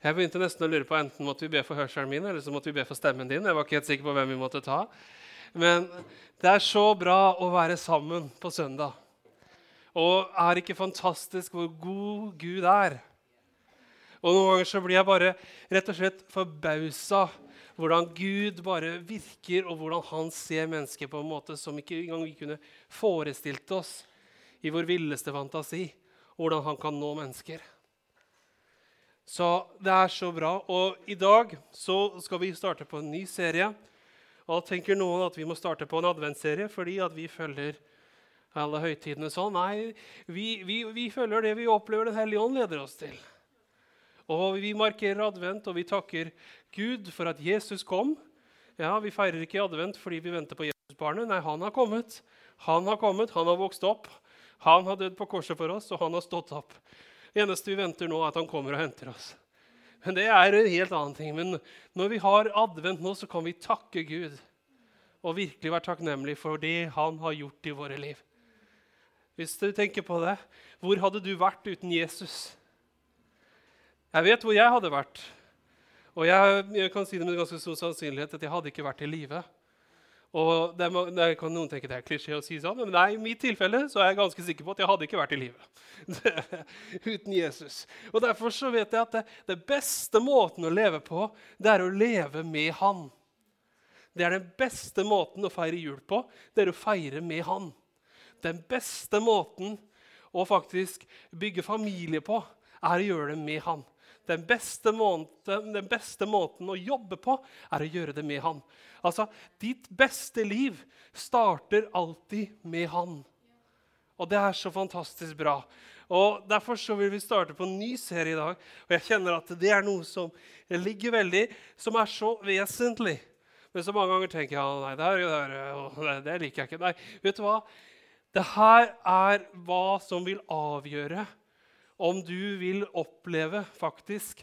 jeg begynte nesten å lure på enten måtte vi be for hørselen min eller så måtte vi be for stemmen din. Jeg var ikke helt sikker på hvem vi måtte ta. Men det er så bra å være sammen på søndag. Og er ikke fantastisk hvor god Gud er? Og Noen ganger så blir jeg bare rett og slett forbausa hvordan Gud bare virker, og hvordan han ser mennesker på en måte som ikke engang vi kunne forestilt oss i vår villeste fantasi. Hvordan han kan nå mennesker. Så det er så bra. Og i dag så skal vi starte på en ny serie. Og tenker noen at vi må starte på en adventsserie fordi at vi følger alle høytidene sånn. Nei, vi, vi, vi følger det vi opplever Den hellige ånd leder oss til. Og vi markerer advent, og vi takker Gud for at Jesus kom. Ja, Vi feirer ikke advent fordi vi venter på Jesusbarnet. Nei, han har kommet. Han har kommet, han har vokst opp. Han har dødd på korset for oss, og han har stått opp. Det eneste vi venter nå, er at han kommer og henter oss. Men Det er en helt annen ting. Men når vi har advent nå, så kan vi takke Gud og virkelig være takknemlige for det han har gjort i våre liv. Hvis du tenker på det, hvor hadde du vært uten Jesus? Jeg vet hvor jeg hadde vært. Og jeg, jeg kan si det med ganske stor sannsynlighet at jeg hadde ikke vært i live. Og det, er, det kan Noen tenke det er klisjé å si sånn, men nei, i mitt tilfelle så er jeg ganske sikker på at jeg hadde ikke vært i live uten Jesus. Og Derfor så vet jeg at det, det, beste måten å leve på, det er å leve med Han. Det er den beste måten å feire jul på. Det er å feire med Han. Den beste måten å faktisk bygge familie på, er å gjøre det med Han. Den beste, måten, den beste måten å jobbe på er å gjøre det med Han. Altså, Ditt beste liv starter alltid med Han. Og det er så fantastisk bra. Og Derfor så vil vi starte på en ny serie i dag. Og jeg kjenner at det er noe som ligger veldig, som er så vesentlig. Men så mange ganger tenker jeg ja, nei, det, her, det, det liker jeg ikke. Nei, vet du hva? Det her er hva som vil avgjøre om du vil oppleve faktisk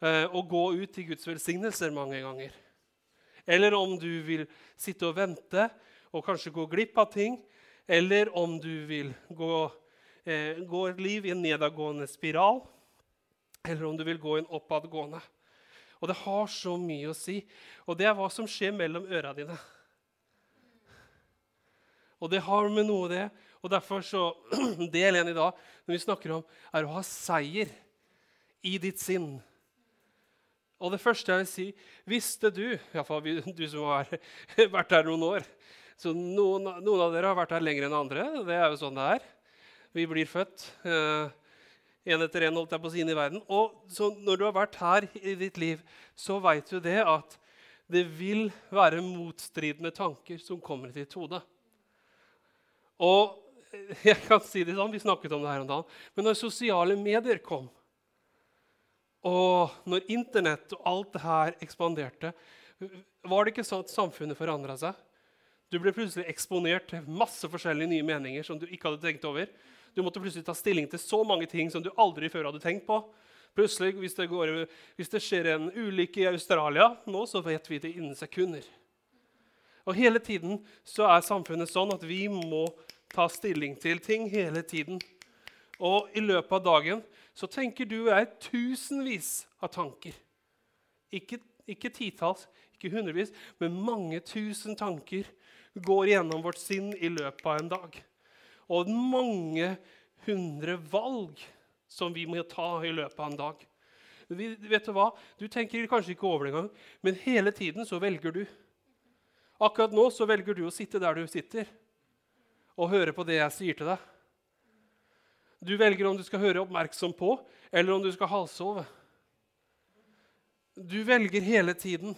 eh, å gå ut til Guds velsignelser mange ganger. Eller om du vil sitte og vente og kanskje gå glipp av ting. Eller om du vil gå, eh, gå et liv i en nedadgående spiral. Eller om du vil gå en oppadgående. Og det har så mye å si. Og det er hva som skjer mellom øra dine. Og det har med noe det og Derfor så Del én i dag når vi snakker om, er å ha seier i ditt sinn. Og det første jeg vil si Visste du, iallfall du som har vært her noen år så noen, noen, av dere har vært her lenger enn andre. Det er jo sånn det er. Vi blir født én eh, etter én holdt jeg på å si inn i verden. Og når du har vært her i ditt liv, så veit du det at det vil være motstridende tanker som kommer til ditt hode. Og jeg kan si det sånn, Vi snakket om det her om dagen. Men når sosiale medier kom, og når Internett og alt det her ekspanderte, var det ikke sånn at samfunnet forandra seg? Du ble plutselig eksponert til masse forskjellige nye meninger som du ikke hadde tenkt over. Du måtte plutselig ta stilling til så mange ting som du aldri før hadde tenkt på. Plutselig, Hvis det, går, hvis det skjer en ulykke i Australia nå, så vet vi det innen sekunder. Og Hele tiden så er samfunnet sånn at vi må ta stilling til ting hele tiden. Og i løpet av dagen så tenker du og jeg tusenvis av tanker. Ikke, ikke titalls, ikke hundrevis, men mange tusen tanker går gjennom vårt sinn i løpet av en dag. Og mange hundre valg som vi må ta i løpet av en dag. Vet Du hva? Du tenker kanskje ikke over det engang, men hele tiden så velger du. Akkurat nå så velger du å sitte der du sitter og høre på det jeg sier til deg. Du velger om du skal høre oppmerksom på, eller om du skal halvsove. Du velger hele tiden.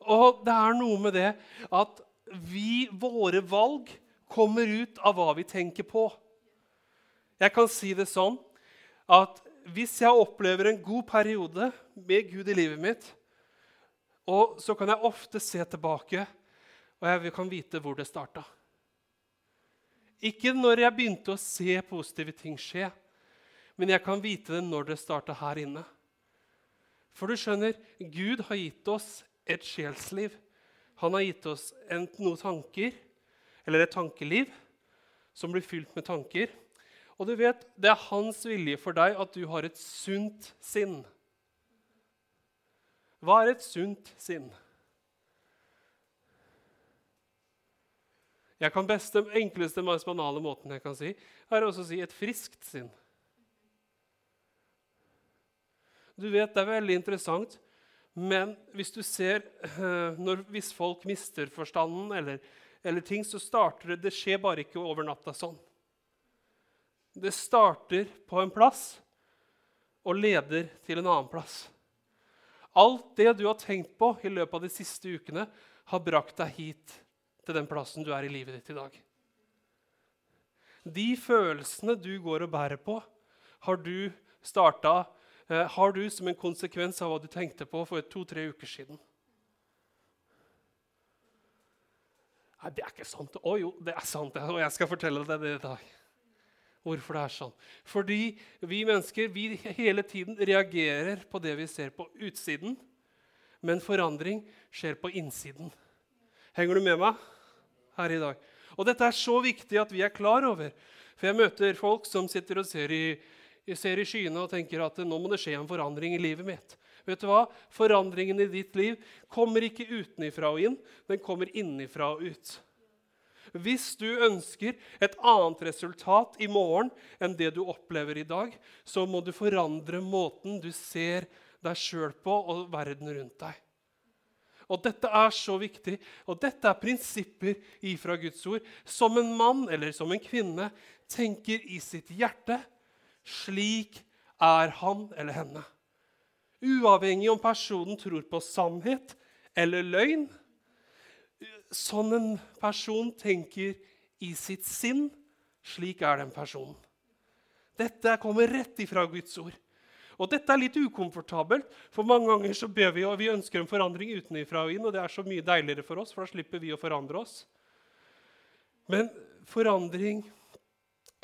Og det er noe med det at vi, våre valg, kommer ut av hva vi tenker på. Jeg kan si det sånn at hvis jeg opplever en god periode med Gud i livet mitt, Og så kan jeg ofte se tilbake, og jeg kan vite hvor det starta. Ikke når jeg begynte å se positive ting skje, men jeg kan vite det når det starta her inne. For du skjønner, Gud har gitt oss et sjelsliv. Han har gitt oss enten noen tanker, eller et tankeliv, som blir fylt med tanker. Og du vet, det er hans vilje for deg at du har et sunt sinn. Hva er et sunt sinn? Jeg kan beste, enkleste, mest banale måten jeg kan si, er også å si et friskt sinn. Du vet, Det er veldig interessant, men hvis du ser eh, når, Hvis folk mister forstanden, eller, eller ting, så starter det Det skjer bare ikke over natta sånn. Det starter på en plass og leder til en annen plass. Alt det du har tenkt på i løpet av de siste ukene, har brakt deg hit til den plassen du er i livet ditt i dag. De følelsene du går og bærer på, har du starta eh, har du som en konsekvens av hva du tenkte på for to-tre uker siden. Nei, det er ikke sant. Å jo, det er sant, og jeg skal fortelle deg det i dag hvorfor det er sånn. Fordi vi mennesker vi hele tiden reagerer på det vi ser på utsiden, men forandring skjer på innsiden. Henger du med meg her i dag? Og dette er så viktig at vi er klar over. For jeg møter folk som sitter og ser i, ser i skyene og tenker at nå må det skje en forandring i livet mitt. Vet du hva? Forandringen i ditt liv kommer ikke utenifra og inn, den kommer innifra og ut. Hvis du ønsker et annet resultat i morgen enn det du opplever i dag, så må du forandre måten du ser deg sjøl på og verden rundt deg. Og Dette er så viktig, og dette er prinsipper ifra Guds ord. Som en mann eller som en kvinne tenker i sitt hjerte, slik er han eller henne. Uavhengig om personen tror på sannhet eller løgn, sånn en person tenker i sitt sinn, slik er den personen. Dette kommer rett ifra Guds ord. Og Dette er litt ukomfortabelt, for mange ganger så ber vi og vi ønsker en forandring utenfra og inn. og Det er så mye deiligere for oss, for da slipper vi å forandre oss. Men forandring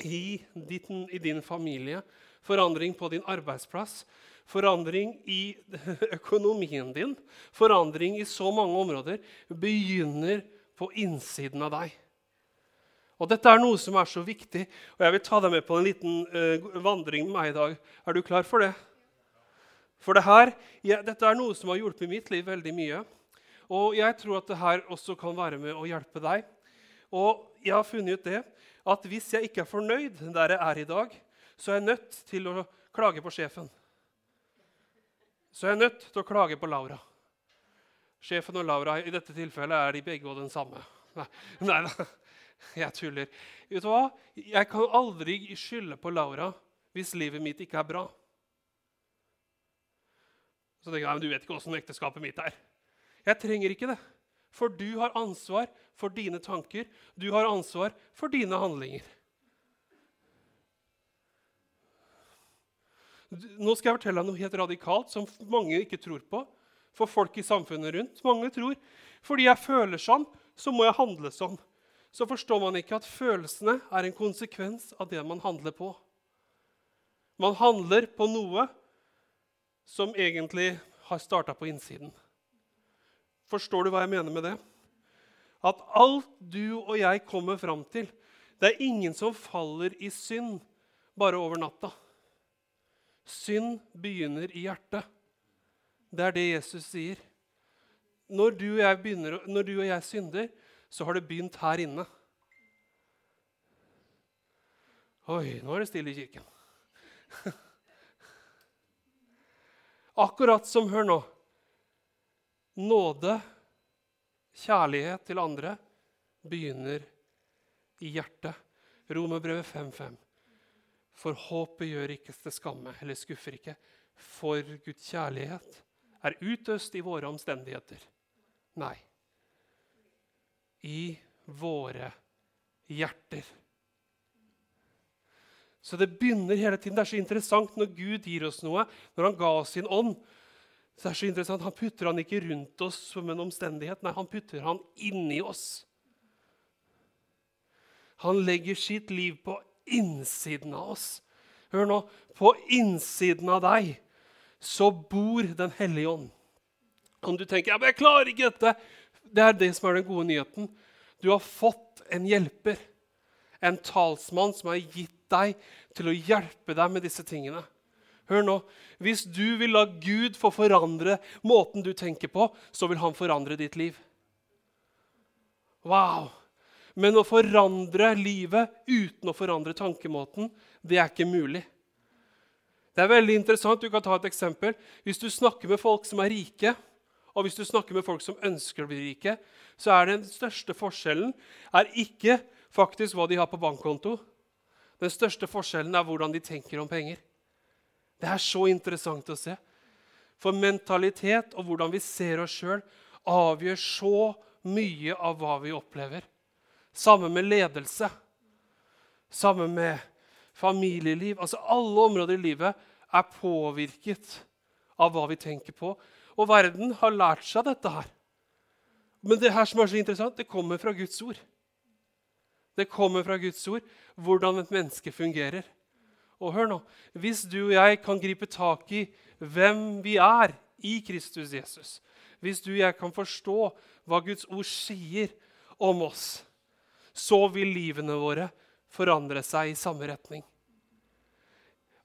i din, i din familie, forandring på din arbeidsplass, forandring i økonomien din, forandring i så mange områder, begynner på innsiden av deg. Og Dette er noe som er så viktig, og jeg vil ta deg med på en liten uh, vandring med meg i dag. Er du klar for det? For det her, ja, Dette er noe som har hjulpet mitt liv veldig mye. Og jeg tror at det her også kan være med å hjelpe deg. Og jeg har funnet ut det at hvis jeg ikke er fornøyd der jeg er i dag, så er jeg nødt til å klage på sjefen så jeg er nødt til å klage på Laura. Sjefen og Laura i dette tilfellet er de begge og den samme. Nei, nei da, jeg tuller. Vet du hva? Jeg kan aldri skylde på Laura hvis livet mitt ikke er bra. Så tenker jeg, men Du vet ikke åssen ekteskapet mitt er. Jeg trenger ikke det. For du har ansvar for dine tanker. Du har ansvar for dine handlinger. Nå skal jeg fortelle deg noe helt radikalt som mange ikke tror på. For folk i samfunnet rundt. Mange tror fordi jeg føler sånn, så må jeg handle sånn. Så forstår man ikke at følelsene er en konsekvens av det man handler på. Man handler på noe som egentlig har starta på innsiden. Forstår du hva jeg mener med det? At alt du og jeg kommer fram til Det er ingen som faller i synd bare over natta. Synd begynner i hjertet. Det er det Jesus sier. Når du, begynner, når du og jeg synder, så har det begynt her inne. Oi, nå er det stille i kirken. Akkurat som Hør nå. Nåde, kjærlighet til andre, begynner i hjertet. Romerbrevet 5.5. For håpet gjør ikke til skamme, eller skuffer ikke. For Guds kjærlighet er utøst i våre omstendigheter. Nei. I våre hjerter. Så det begynner hele tiden. Det er så interessant når Gud gir oss noe, når han ga oss sin ånd. Så det er så interessant, Han putter han ikke rundt oss som en omstendighet. Nei, han putter han inni oss. Han legger sitt liv på innsiden av oss. Hør nå. På innsiden av deg så bor Den hellige ånd. Om du tenker ja, men jeg klarer ikke dette, det er det som er den gode nyheten. Du har fått en hjelper, en talsmann som har gitt deg til å hjelpe deg med disse tingene. Hør nå. Hvis du vil la Gud få forandre måten du tenker på, så vil han forandre ditt liv. Wow! Men å forandre livet uten å forandre tankemåten, det er ikke mulig. Det er veldig interessant. Du kan ta et eksempel. Hvis du snakker med folk som er rike, og hvis du snakker med folk som ønsker å bli rike, så er den største forskjellen er ikke faktisk hva de har på bankkonto. Den største forskjellen er hvordan de tenker om penger. Det er så interessant å se. For mentalitet og hvordan vi ser oss sjøl, avgjør så mye av hva vi opplever. Sammen med ledelse, sammen med familieliv. Altså Alle områder i livet er påvirket av hva vi tenker på. Og verden har lært seg dette her. Men det her som er så interessant, det kommer fra Guds ord. Det kommer fra Guds ord hvordan et menneske fungerer. Og hør nå, Hvis du og jeg kan gripe tak i hvem vi er i Kristus Jesus, hvis du og jeg kan forstå hva Guds ord sier om oss, så vil livene våre forandre seg i samme retning.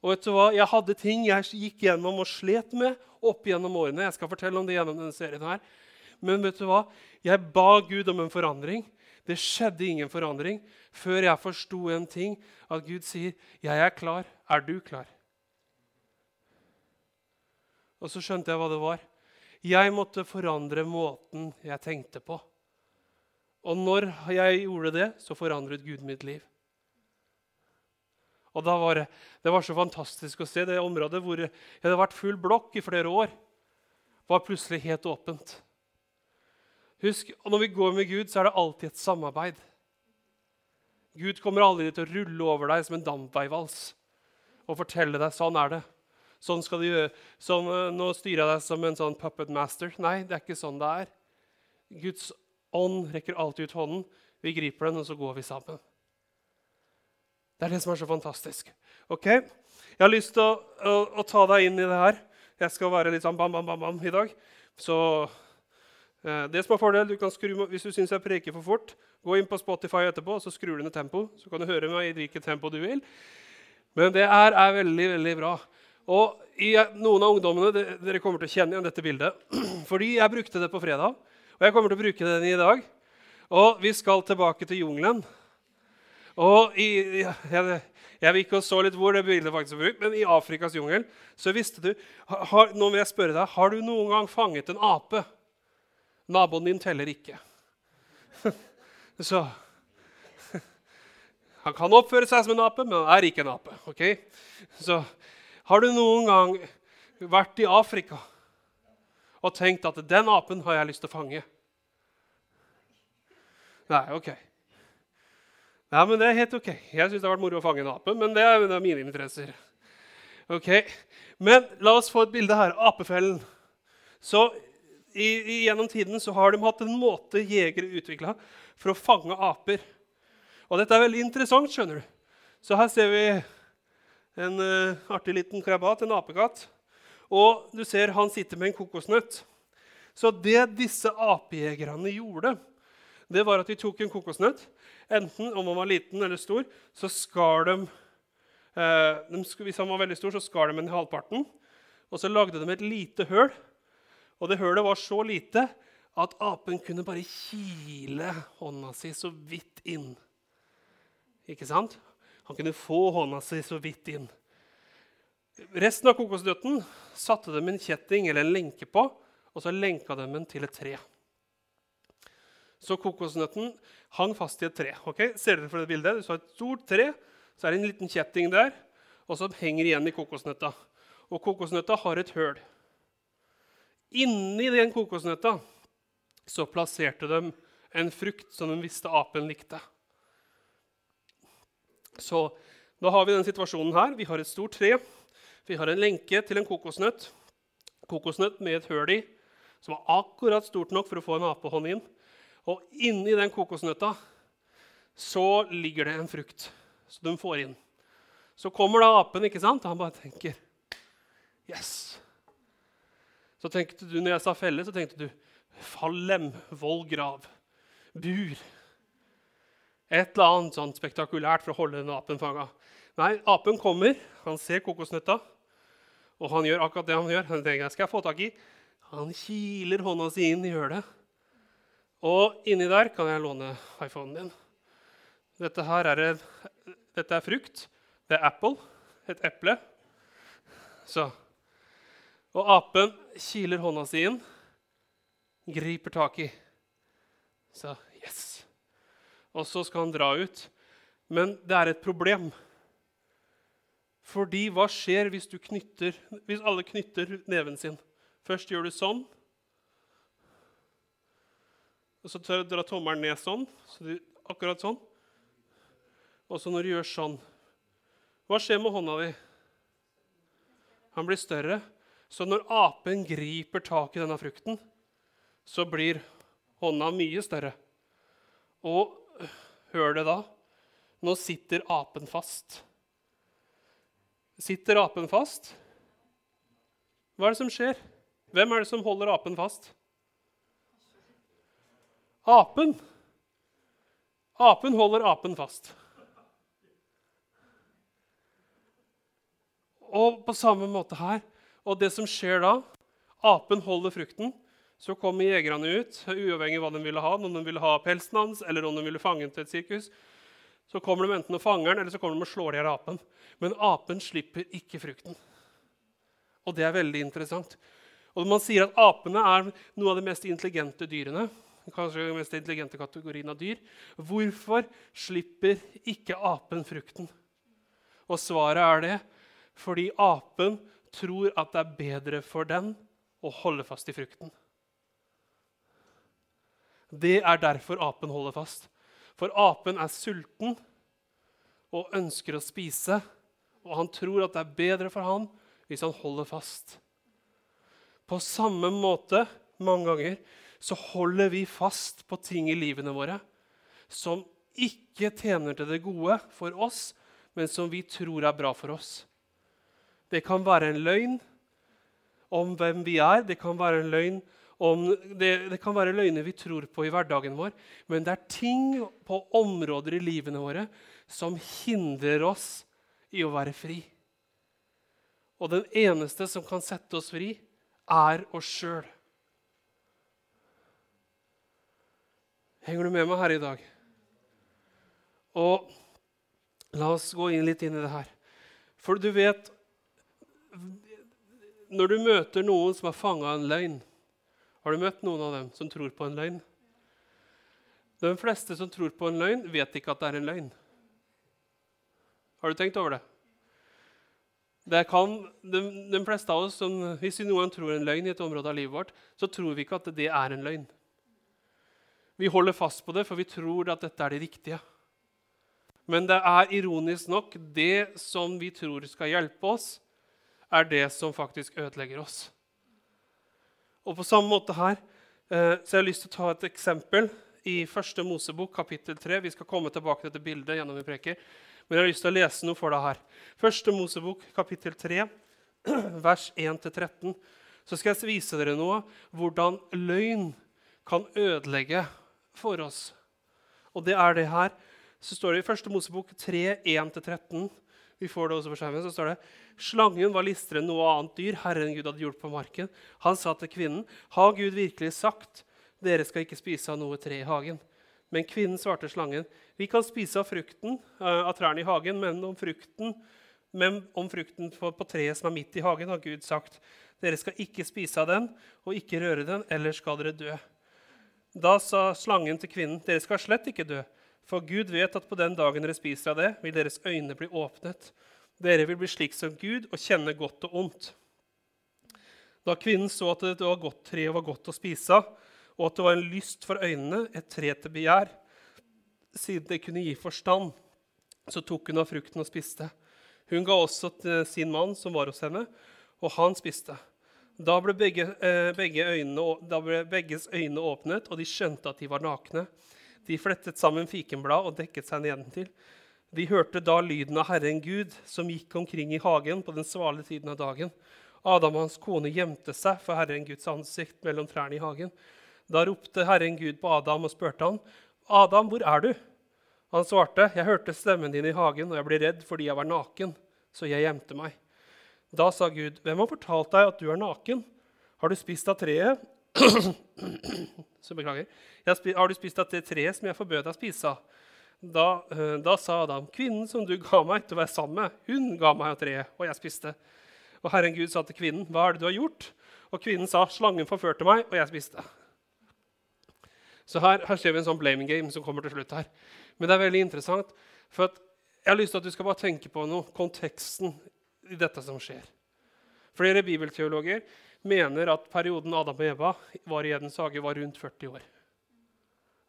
Og vet du hva? Jeg hadde ting jeg gikk gjennom og slet med opp gjennom årene. Jeg skal fortelle om det gjennom denne serien her. Men vet du hva? Jeg ba Gud om en forandring. Det skjedde ingen forandring før jeg forsto en ting. At Gud sier, 'Jeg er klar. Er du klar?' Og så skjønte jeg hva det var. Jeg måtte forandre måten jeg tenkte på. Og når jeg gjorde det, så forandret Gud mitt liv. Og var det, det var så fantastisk å se det området hvor det hadde vært full blokk i flere år, var plutselig helt åpent. Husk, Når vi går med Gud, så er det alltid et samarbeid. Gud kommer aldri til å rulle over deg som en dampveivals og fortelle deg sånn er det. Sånn skal du gjøre. Sånn, eh, nå styrer jeg deg som en sånn puppet master. Nei, det er ikke sånn det er. Guds ånd rekker alltid ut hånden. Vi griper den, og så går vi sammen. Det er det som er så fantastisk. Ok? Jeg har lyst til å, å, å ta deg inn i det her. Jeg skal være litt sånn bam, bam, bam, bam i dag. Så eh, det som er fordel, du kan skru, Hvis du syns jeg preker for fort, gå inn på Spotify etterpå og så skrur du ned tempo. Så kan du høre meg i hvilket tempo du vil. Men det her er veldig veldig bra. Og i Noen av ungdommene det, dere kommer til å kjenne igjen dette bildet. Fordi jeg brukte det på fredag, og jeg kommer til å bruke det i dag. Og vi skal tilbake til jungelen. Og i, jeg, jeg vil ikke så litt hvor det bildet faktisk er brukt, men i Afrikas jungel så visste du har, Nå vil jeg spørre deg, har du noen gang fanget en ape? Naboen din teller ikke. så Han kan oppføre seg som en ape, men han er ikke en ape. ok? Så har du noen gang vært i Afrika og tenkt at 'den apen har jeg lyst til å fange'? Nei, OK. Ja, men Det er helt ok. Jeg syns det har vært moro å fange en ape, men det er, det er mine interesser. Ok, Men la oss få et bilde her. Apefellen. Så i, i, Gjennom tiden så har de hatt en måte jegere utvikla for å fange aper. Og dette er veldig interessant. skjønner du. Så her ser vi en uh, artig liten krabat, en apekatt. Og du ser han sitter med en kokosnøtt. Så det disse apejegerne gjorde, det var at de tok en kokosnøtt Enten om han var liten eller stor, så skar de, eh, de Hvis han var veldig stor, så skar de den i halvparten. Og så lagde de et lite høl. Og det hølet var så lite at apen kunne bare kile hånda si så vidt inn. Ikke sant? Han kunne få hånda si så vidt inn. Resten av kokosnøtten satte de en kjetting eller en lenke på, og så lenka de den til et tre. Så kokosnøtten hang fast i et tre. Okay? Ser dere for det bildet? Du har et stort tre, så er det en liten kjetting der, og så henger igjen i kokosnøtta. Og kokosnøtta har et høl. Inni den kokosnøtta så plasserte de en frukt som de visste apen likte. Så da har vi den situasjonen her. Vi har et stort tre. Vi har en lenke til en kokosnøtt. kokosnøtt med et høl i, som var akkurat stort nok for å få en apehånd inn. Og inni den kokosnøtta så ligger det en frukt som de får inn. Så kommer da apen, ikke sant? og han bare tenker Yes! Så tenkte du, når jeg sa felle, så tenkte du Fallem, vollgrav, bur. Et eller annet sånn spektakulært for å holde den apen fanga. Nei, apen kommer, han ser kokosnøtta, og han gjør akkurat det han gjør. Han tenker, skal jeg få tak i? Han kiler hånda si inn i hølet. Og inni der kan jeg låne iPhonen din. Dette her er, en, dette er frukt. Det er apple. Et eple. Så. Og apen kiler hånda si inn, griper tak i. Så yes. Og så skal han dra ut. Men det er et problem. Fordi hva skjer hvis, knytter, hvis alle knytter neven sin? Først gjør du sånn. Og så drar tommelen ned sånn. Så du, akkurat sånn. Og så når du gjør sånn Hva skjer med hånda di? Han blir større. Så når apen griper tak i denne frukten, så blir hånda mye større. Og hør det da. Nå sitter apen fast. Sitter apen fast? Hva er det som skjer? Hvem er det som holder apen fast? Apen. Apen holder apen fast. Og på samme måte her. Og det som skjer da Apen holder frukten. Så kommer jegerne ut, uavhengig av hva de ville ha. Om de ville ha pelsen hans, eller om de ville fange den til et sirkus. Så kommer de enten og fanger den, eller så kommer de og slår i hjel apen. Men apen slipper ikke frukten. Og det er veldig interessant. Og Man sier at apene er noe av de mest intelligente dyrene. Kanskje den mest intelligente kategorien av dyr. Hvorfor slipper ikke apen frukten? Og svaret er det fordi apen tror at det er bedre for den å holde fast i frukten. Det er derfor apen holder fast. For apen er sulten og ønsker å spise. Og han tror at det er bedre for han hvis han holder fast. På samme måte mange ganger så holder vi fast på ting i livene våre som ikke tjener til det gode for oss, men som vi tror er bra for oss. Det kan være en løgn om hvem vi er. Det kan være en løgn om, det, det, kan være løgner vi tror på i hverdagen vår, men det er ting på områder i livene våre som hindrer oss i å være fri. Og den eneste som kan sette oss fri, er oss sjøl. Henger du med meg her i dag? Og la oss gå inn litt inn i det her. For du vet Når du møter noen som er fanga en løgn Har du møtt noen av dem som tror på en løgn? De fleste som tror på en løgn, vet ikke at det er en løgn. Har du tenkt over det? det kan, de, de, fleste av oss, som, Hvis noen tror en løgn i et område av livet vårt, så tror vi ikke at det er en løgn. Vi holder fast på det, for vi tror at dette er det riktige. Men det er ironisk nok det som vi tror skal hjelpe oss, er det som faktisk ødelegger oss. Og på samme måte her eh, så jeg har lyst til å ta et eksempel i første Mosebok, kapittel 3. Vi skal komme tilbake til dette bildet gjennom vi preker. Men jeg har lyst til å lese noe for deg her. Første Mosebok, kapittel 3, vers 1-13. Så skal jeg vise dere noe hvordan løgn kan ødelegge for oss. Og det er det her. Så står det i Første Mosebok 3, 1-13. Vi får det også på skjermen. Så står det Slangen var listere enn noe annet dyr Herren Gud hadde gjort på marken. Han sa til kvinnen, Har Gud virkelig sagt, dere skal ikke spise av noe tre i hagen? Men kvinnen svarte slangen, vi kan spise av frukten uh, av trærne i hagen, men om frukten, men om frukten på, på, treet som er midt i hagen, har Gud sagt, dere skal ikke spise av den og ikke røre den, ellers skal dere dø. Da sa slangen til kvinnen, dere skal slett ikke dø, for Gud vet at på den dagen dere spiser av det, vil deres øyne bli åpnet. Dere vil bli slik som Gud og kjenne godt og ondt. Da kvinnen så at det var godt tre var godt å spise av, og at det var en lyst for øynene, et tre til begjær, siden det kunne gi forstand, så tok hun av frukten og spiste. Hun ga også til sin mann som var hos henne, og han spiste. Da ble, begge, eh, begge øynene, da ble begges øyne åpnet, og de skjønte at de var nakne. De flettet sammen fikenblad og dekket seg nedentil. De hørte da lyden av Herren Gud, som gikk omkring i hagen på den svale tiden av dagen. Adam og hans kone gjemte seg for Herren Guds ansikt mellom trærne i hagen. Da ropte Herren Gud på Adam og spurte han, 'Adam, hvor er du?' Han svarte, 'Jeg hørte stemmen din i hagen, og jeg ble redd fordi jeg var naken, så jeg gjemte meg.' Da sa Gud, 'Hvem har fortalt deg at du er naken? Har du spist av treet?' Så beklager. «Jeg har du spist av det treet som jeg forbød deg å spise av? Da, eh, da sa Adam, 'Kvinnen som du ga meg til å være sammen med, hun ga meg av treet, og jeg spiste.' Og Herren Gud sa til kvinnen, 'Hva er det du har gjort?' Og kvinnen sa, 'Slangen forførte meg, og jeg spiste.' Så her, her ser vi en sånn blaming game som kommer til slutt her. Men det er veldig interessant, for at jeg har lyst til at du skal bare tenke på noe, konteksten i dette som skjer. Flere bibelteologer mener at perioden Adam og Eva var i Edens hage, var rundt 40 år.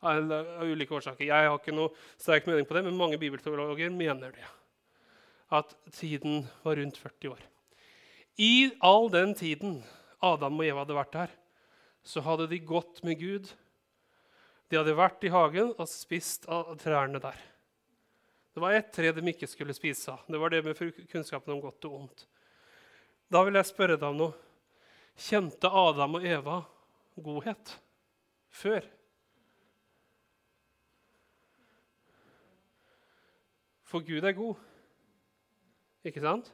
Av ulike årsaker. Jeg har ikke noe sterk mening på det, men mange bibelteologer mener det. At tiden var rundt 40 år. I all den tiden Adam og Eva hadde vært der, så hadde de gått med Gud. De hadde vært i hagen og spist av trærne der. Det var ett tre de ikke skulle spise. Det var det med kunnskapen om godt og ondt. Da vil jeg spørre deg om noe. Kjente Adam og Eva godhet før? For Gud er god. Ikke sant?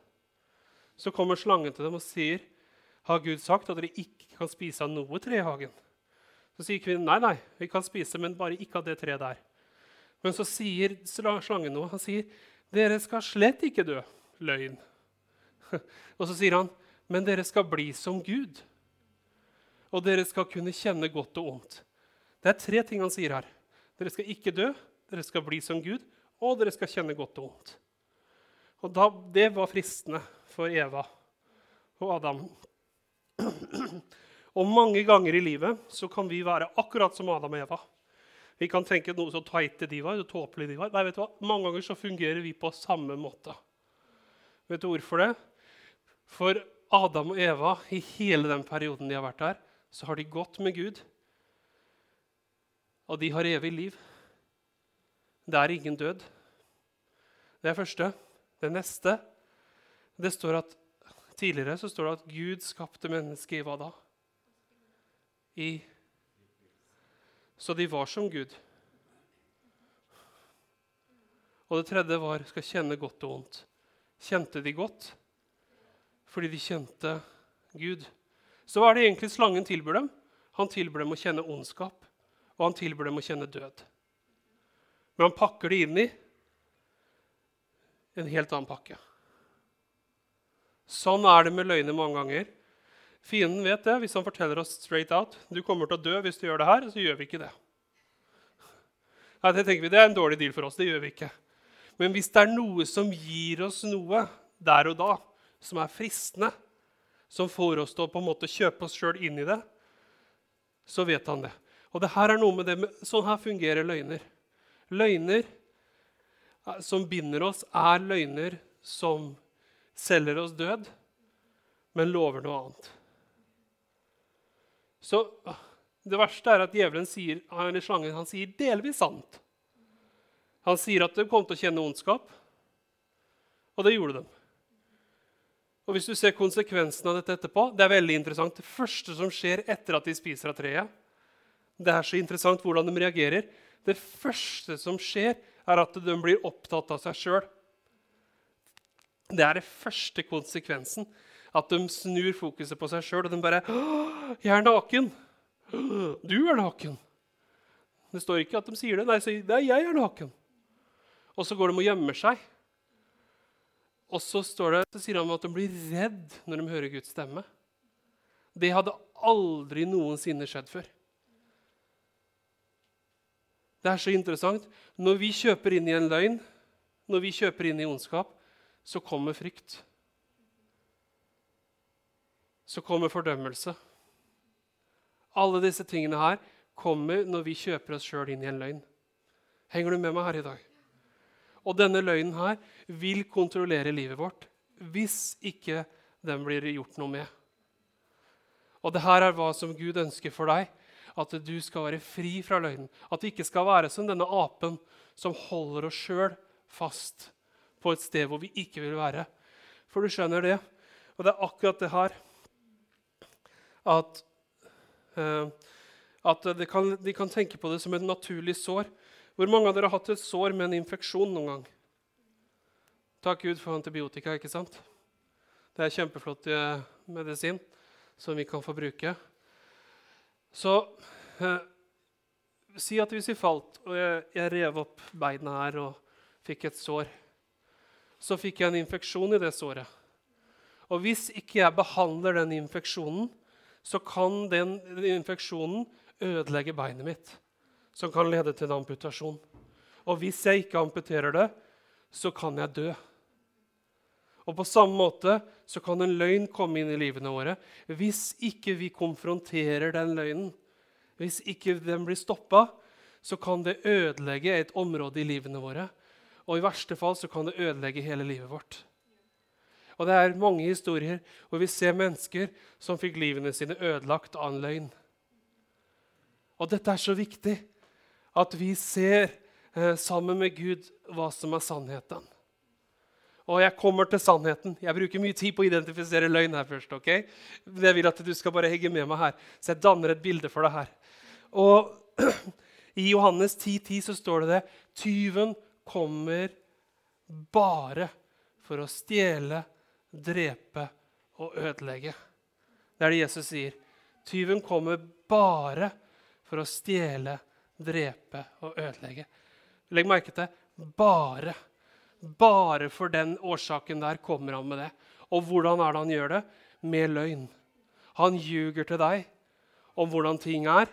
Så kommer slangen til dem og sier, 'Har Gud sagt at dere ikke kan spise av noe tre i hagen?' Så sier kvinnen, 'Nei, nei, vi kan spise, men bare ikke av det treet der.' Men så sier slangen noe. Han sier, 'Dere skal slett ikke dø.' Løgn. Og så sier han, 'Men dere skal bli som Gud.' Og dere skal kunne kjenne godt og ondt. Det er tre ting han sier her. Dere skal ikke dø, dere skal bli som Gud, og dere skal kjenne godt og ondt. Og da, Det var fristende for Eva og Adam. Og mange ganger i livet så kan vi være akkurat som Adam og Eva. Vi kan tenke noe så teite de var, så tåpelige de var. Nei, vet du hva? Mange ganger så fungerer vi på samme måte. Vet du hvorfor det? For Adam og Eva, i hele den perioden de har vært der, så har de gått med Gud. Og de har evig liv. Det er ingen død. Det er første. Det neste det står at Tidligere så står det at Gud skapte mennesket i hva da? I Så de var som Gud. Og det tredje var skal kjenne godt og vondt. Kjente de godt? Fordi de kjente Gud. Så hva er det egentlig slangen tilbyr dem? Han tilbyr dem å kjenne ondskap, og han tilbyr dem å kjenne død. Men han pakker det inn i en helt annen pakke. Sånn er det med løgner mange ganger. Fienden vet det hvis han forteller oss straight out du kommer til å dø hvis du gjør det her, så gjør vi ikke det. Nei, det tenker vi, det er en dårlig deal for oss. Det gjør vi ikke. Men hvis det er noe som gir oss noe der og da, som er fristende, som får oss til å på en måte kjøpe oss sjøl inn i det, så vet han det. Og det her er noe med det med, Sånn her fungerer løgner. Løgner som binder oss, er løgner som selger oss død, men lover noe annet. Så det verste er at djevelen sier, han slangen han sier delvis sant. Han sier at de kom til å kjenne ondskap, og det gjorde de. Og hvis du ser konsekvensen av dette etterpå, det er veldig interessant. Det første som skjer etter at de spiser av treet, det er så interessant hvordan de reagerer. Det første som skjer, er at de blir opptatt av seg sjøl. Det er det første konsekvensen. At de snur fokuset på seg sjøl, og de bare 'Jeg er naken.' 'Du er naken.' Det står ikke at de sier det. Nei, så, «Nei, 'jeg er naken'. Og så går de og gjemmer seg. Og så, står det, så sier han at de blir redd når de hører Guds stemme. Det hadde aldri noensinne skjedd før. Det er så interessant. Når vi kjøper inn i en løgn, når vi kjøper inn i ondskap, så kommer frykt. Så kommer fordømmelse. Alle disse tingene her kommer når vi kjøper oss sjøl inn i en løgn. Henger du med meg her i dag? Og denne løgnen her vil kontrollere livet vårt hvis ikke den blir gjort noe med. Og det her er hva som Gud ønsker for deg. At du skal være fri fra løgnen. At du ikke skal være som denne apen som holder oss sjøl fast på et sted hvor vi ikke vil være. For du skjønner det. Og det er akkurat det her at, uh, at de, kan, de kan tenke på det som et naturlig sår. Hvor mange av dere har hatt et sår med en infeksjon noen gang? Takk Gud for antibiotika, ikke sant? Det er kjempeflott eh, medisin som vi kan få bruke. Så eh, si at hvis vi falt, og jeg, jeg rev opp beina her og fikk et sår, så fikk jeg en infeksjon i det såret. Og hvis ikke jeg behandler den infeksjonen, så kan den infeksjonen ødelegge beinet mitt, som kan lede til en amputasjon. Og hvis jeg ikke amputerer det, så kan jeg dø. Og på samme måte så kan en løgn komme inn i livene våre hvis ikke vi konfronterer den løgnen. Hvis ikke den blir stoppa, så kan det ødelegge et område i livene våre. Og i verste fall så kan det ødelegge hele livet vårt. Og det er mange historier hvor vi ser mennesker som fikk livene sine ødelagt av en løgn. Og dette er så viktig at vi ser eh, sammen med Gud hva som er sannheten. Og jeg kommer til sannheten. Jeg bruker mye tid på å identifisere løgn her først. ok? Men jeg vil at du skal bare henge med meg her, så jeg danner et bilde for deg her. Og I Johannes 10,10 10 så står det det. Tyven kommer bare for å stjele, drepe og ødelegge. Det er det Jesus sier. Tyven kommer bare for å stjele, drepe og ødelegge. Legg merke til bare. Bare for den årsaken der kommer han med det. Og hvordan er det han gjør det? Med løgn. Han ljuger til deg om hvordan ting er.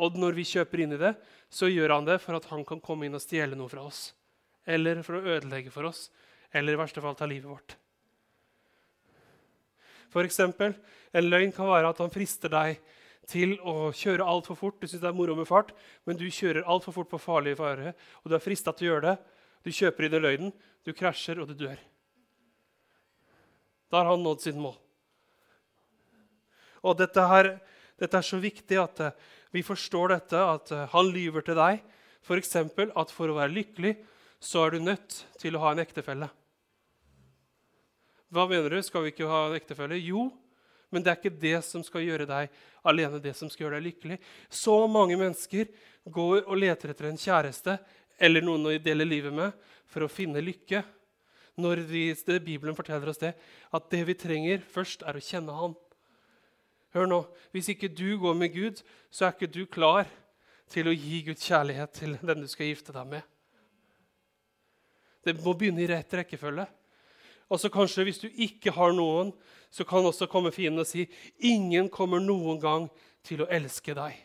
Og når vi kjøper inn i det, så gjør han det for at han kan komme inn og stjele noe fra oss. Eller for å ødelegge for oss. Eller i verste fall ta livet vårt. For eksempel, en løgn kan være at han frister deg til å kjøre altfor fort. Du syns det er moro med fart, men du kjører altfor fort på farlige fare. Og du er frista til å gjøre det. Du kjøper inn i løgnen, du krasjer, og du dør. Da har han nådd sitt mål. Og dette, her, dette er så viktig at uh, vi forstår dette, at uh, han lyver til deg. F.eks. at for å være lykkelig så er du nødt til å ha en ektefelle. Hva mener du? Skal vi ikke ha en ektefelle? Jo, men det er ikke det som skal gjøre deg alene det som skal gjøre deg lykkelig. Så mange mennesker går og leter etter en kjæreste eller noen å dele livet med for å finne lykke. Når vi, det, Bibelen forteller oss det, at det vi trenger først, er å kjenne Han. Hør nå, Hvis ikke du går med Gud, så er ikke du klar til å gi Guds kjærlighet til den du skal gifte deg med. Det må begynne i rett rekkefølge. Og så kanskje Hvis du ikke har noen, så kan også komme fienden og si ingen kommer noen gang til å elske deg.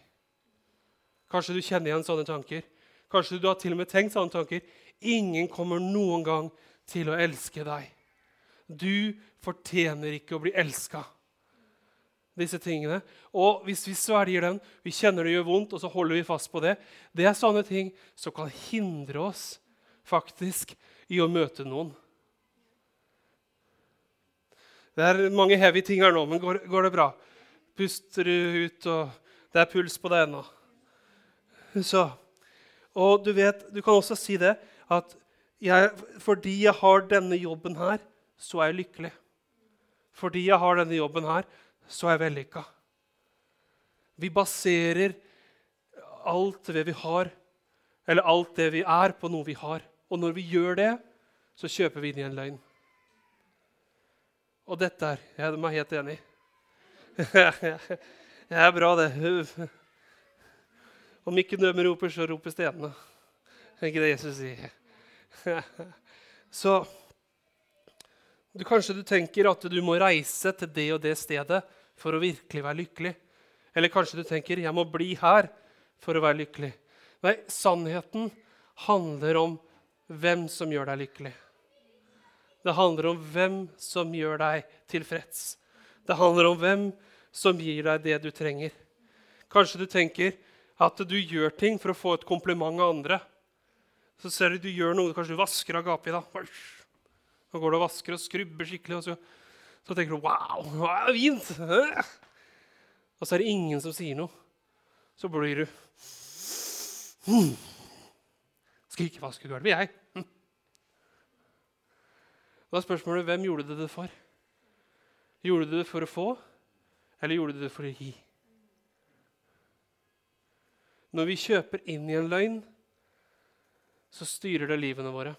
Kanskje du kjenner igjen sånne tanker. Kanskje du har til og med tenkt sånne tanker. Ingen kommer noen gang til å elske deg. Du fortjener ikke å bli elska. Disse tingene. Og hvis vi svelger den, vi kjenner det gjør vondt, og så holder vi fast på det, det er sånne ting som kan hindre oss faktisk i å møte noen. Det er mange heavy ting her nå, men går, går det bra? Puster du ut, og det er puls på deg ennå? Så og du vet, du kan også si det at jeg, fordi jeg har denne jobben her, så er jeg lykkelig. Fordi jeg har denne jobben her, så er jeg vellykka. Vi baserer alt det vi har, eller alt det vi er, på noe vi har. Og når vi gjør det, så kjøper vi inn i en løgn. Og dette her. Jeg er helt enig. Det er bra, det. Om ikke dømme roper, så roper stenene. Det er ikke det Jesus sier. Så du, Kanskje du tenker at du må reise til det og det stedet for å virkelig være lykkelig. Eller kanskje du tenker jeg må bli her for å være lykkelig. Nei, sannheten handler om hvem som gjør deg lykkelig. Det handler om hvem som gjør deg tilfreds. Det handler om hvem som gir deg det du trenger. Kanskje du tenker at du gjør ting for å få et kompliment av andre. Så ser du du gjør noe, kanskje du vasker agapi. da. Så går du og vasker og skrubber skikkelig, og så, så tenker du 'Wow, er fint!' og så er det ingen som sier noe, så blir du hmm. Skal ikke vaske gulvet, jeg. Da er spørsmålet hvem gjorde du det for? Gjorde du det for å få, eller gjorde du det for å gi? Når vi kjøper inn i en løgn, så styrer det livene våre.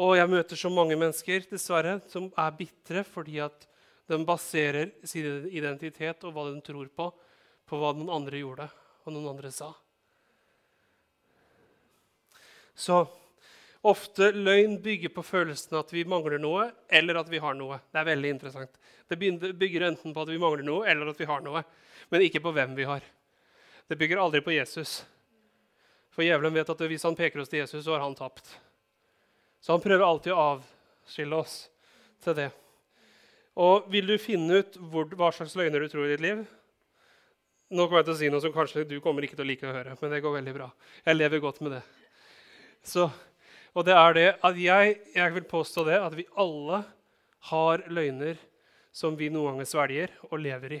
Og jeg møter så mange mennesker dessverre, som er bitre fordi at de baserer sin identitet og hva de tror på, på hva noen andre gjorde og noen andre sa. Så ofte løgn bygger på følelsen at vi mangler noe, eller at vi har noe. Det er veldig interessant. Det bygger enten på at vi mangler noe, eller at vi har noe, men ikke på hvem vi har. Det bygger aldri på Jesus. For djevelen vet at hvis han peker oss til Jesus, så har han tapt. Så han prøver alltid å avskille oss til det. Og vil du finne ut hvor, hva slags løgner du tror i ditt liv? Nå kommer jeg til å si noe som kanskje du kommer ikke til å like å høre, men det går veldig bra. Jeg lever godt med det. Så, og det er det at jeg, jeg vil påstå det at vi alle har løgner som vi noen ganger svelger og lever i.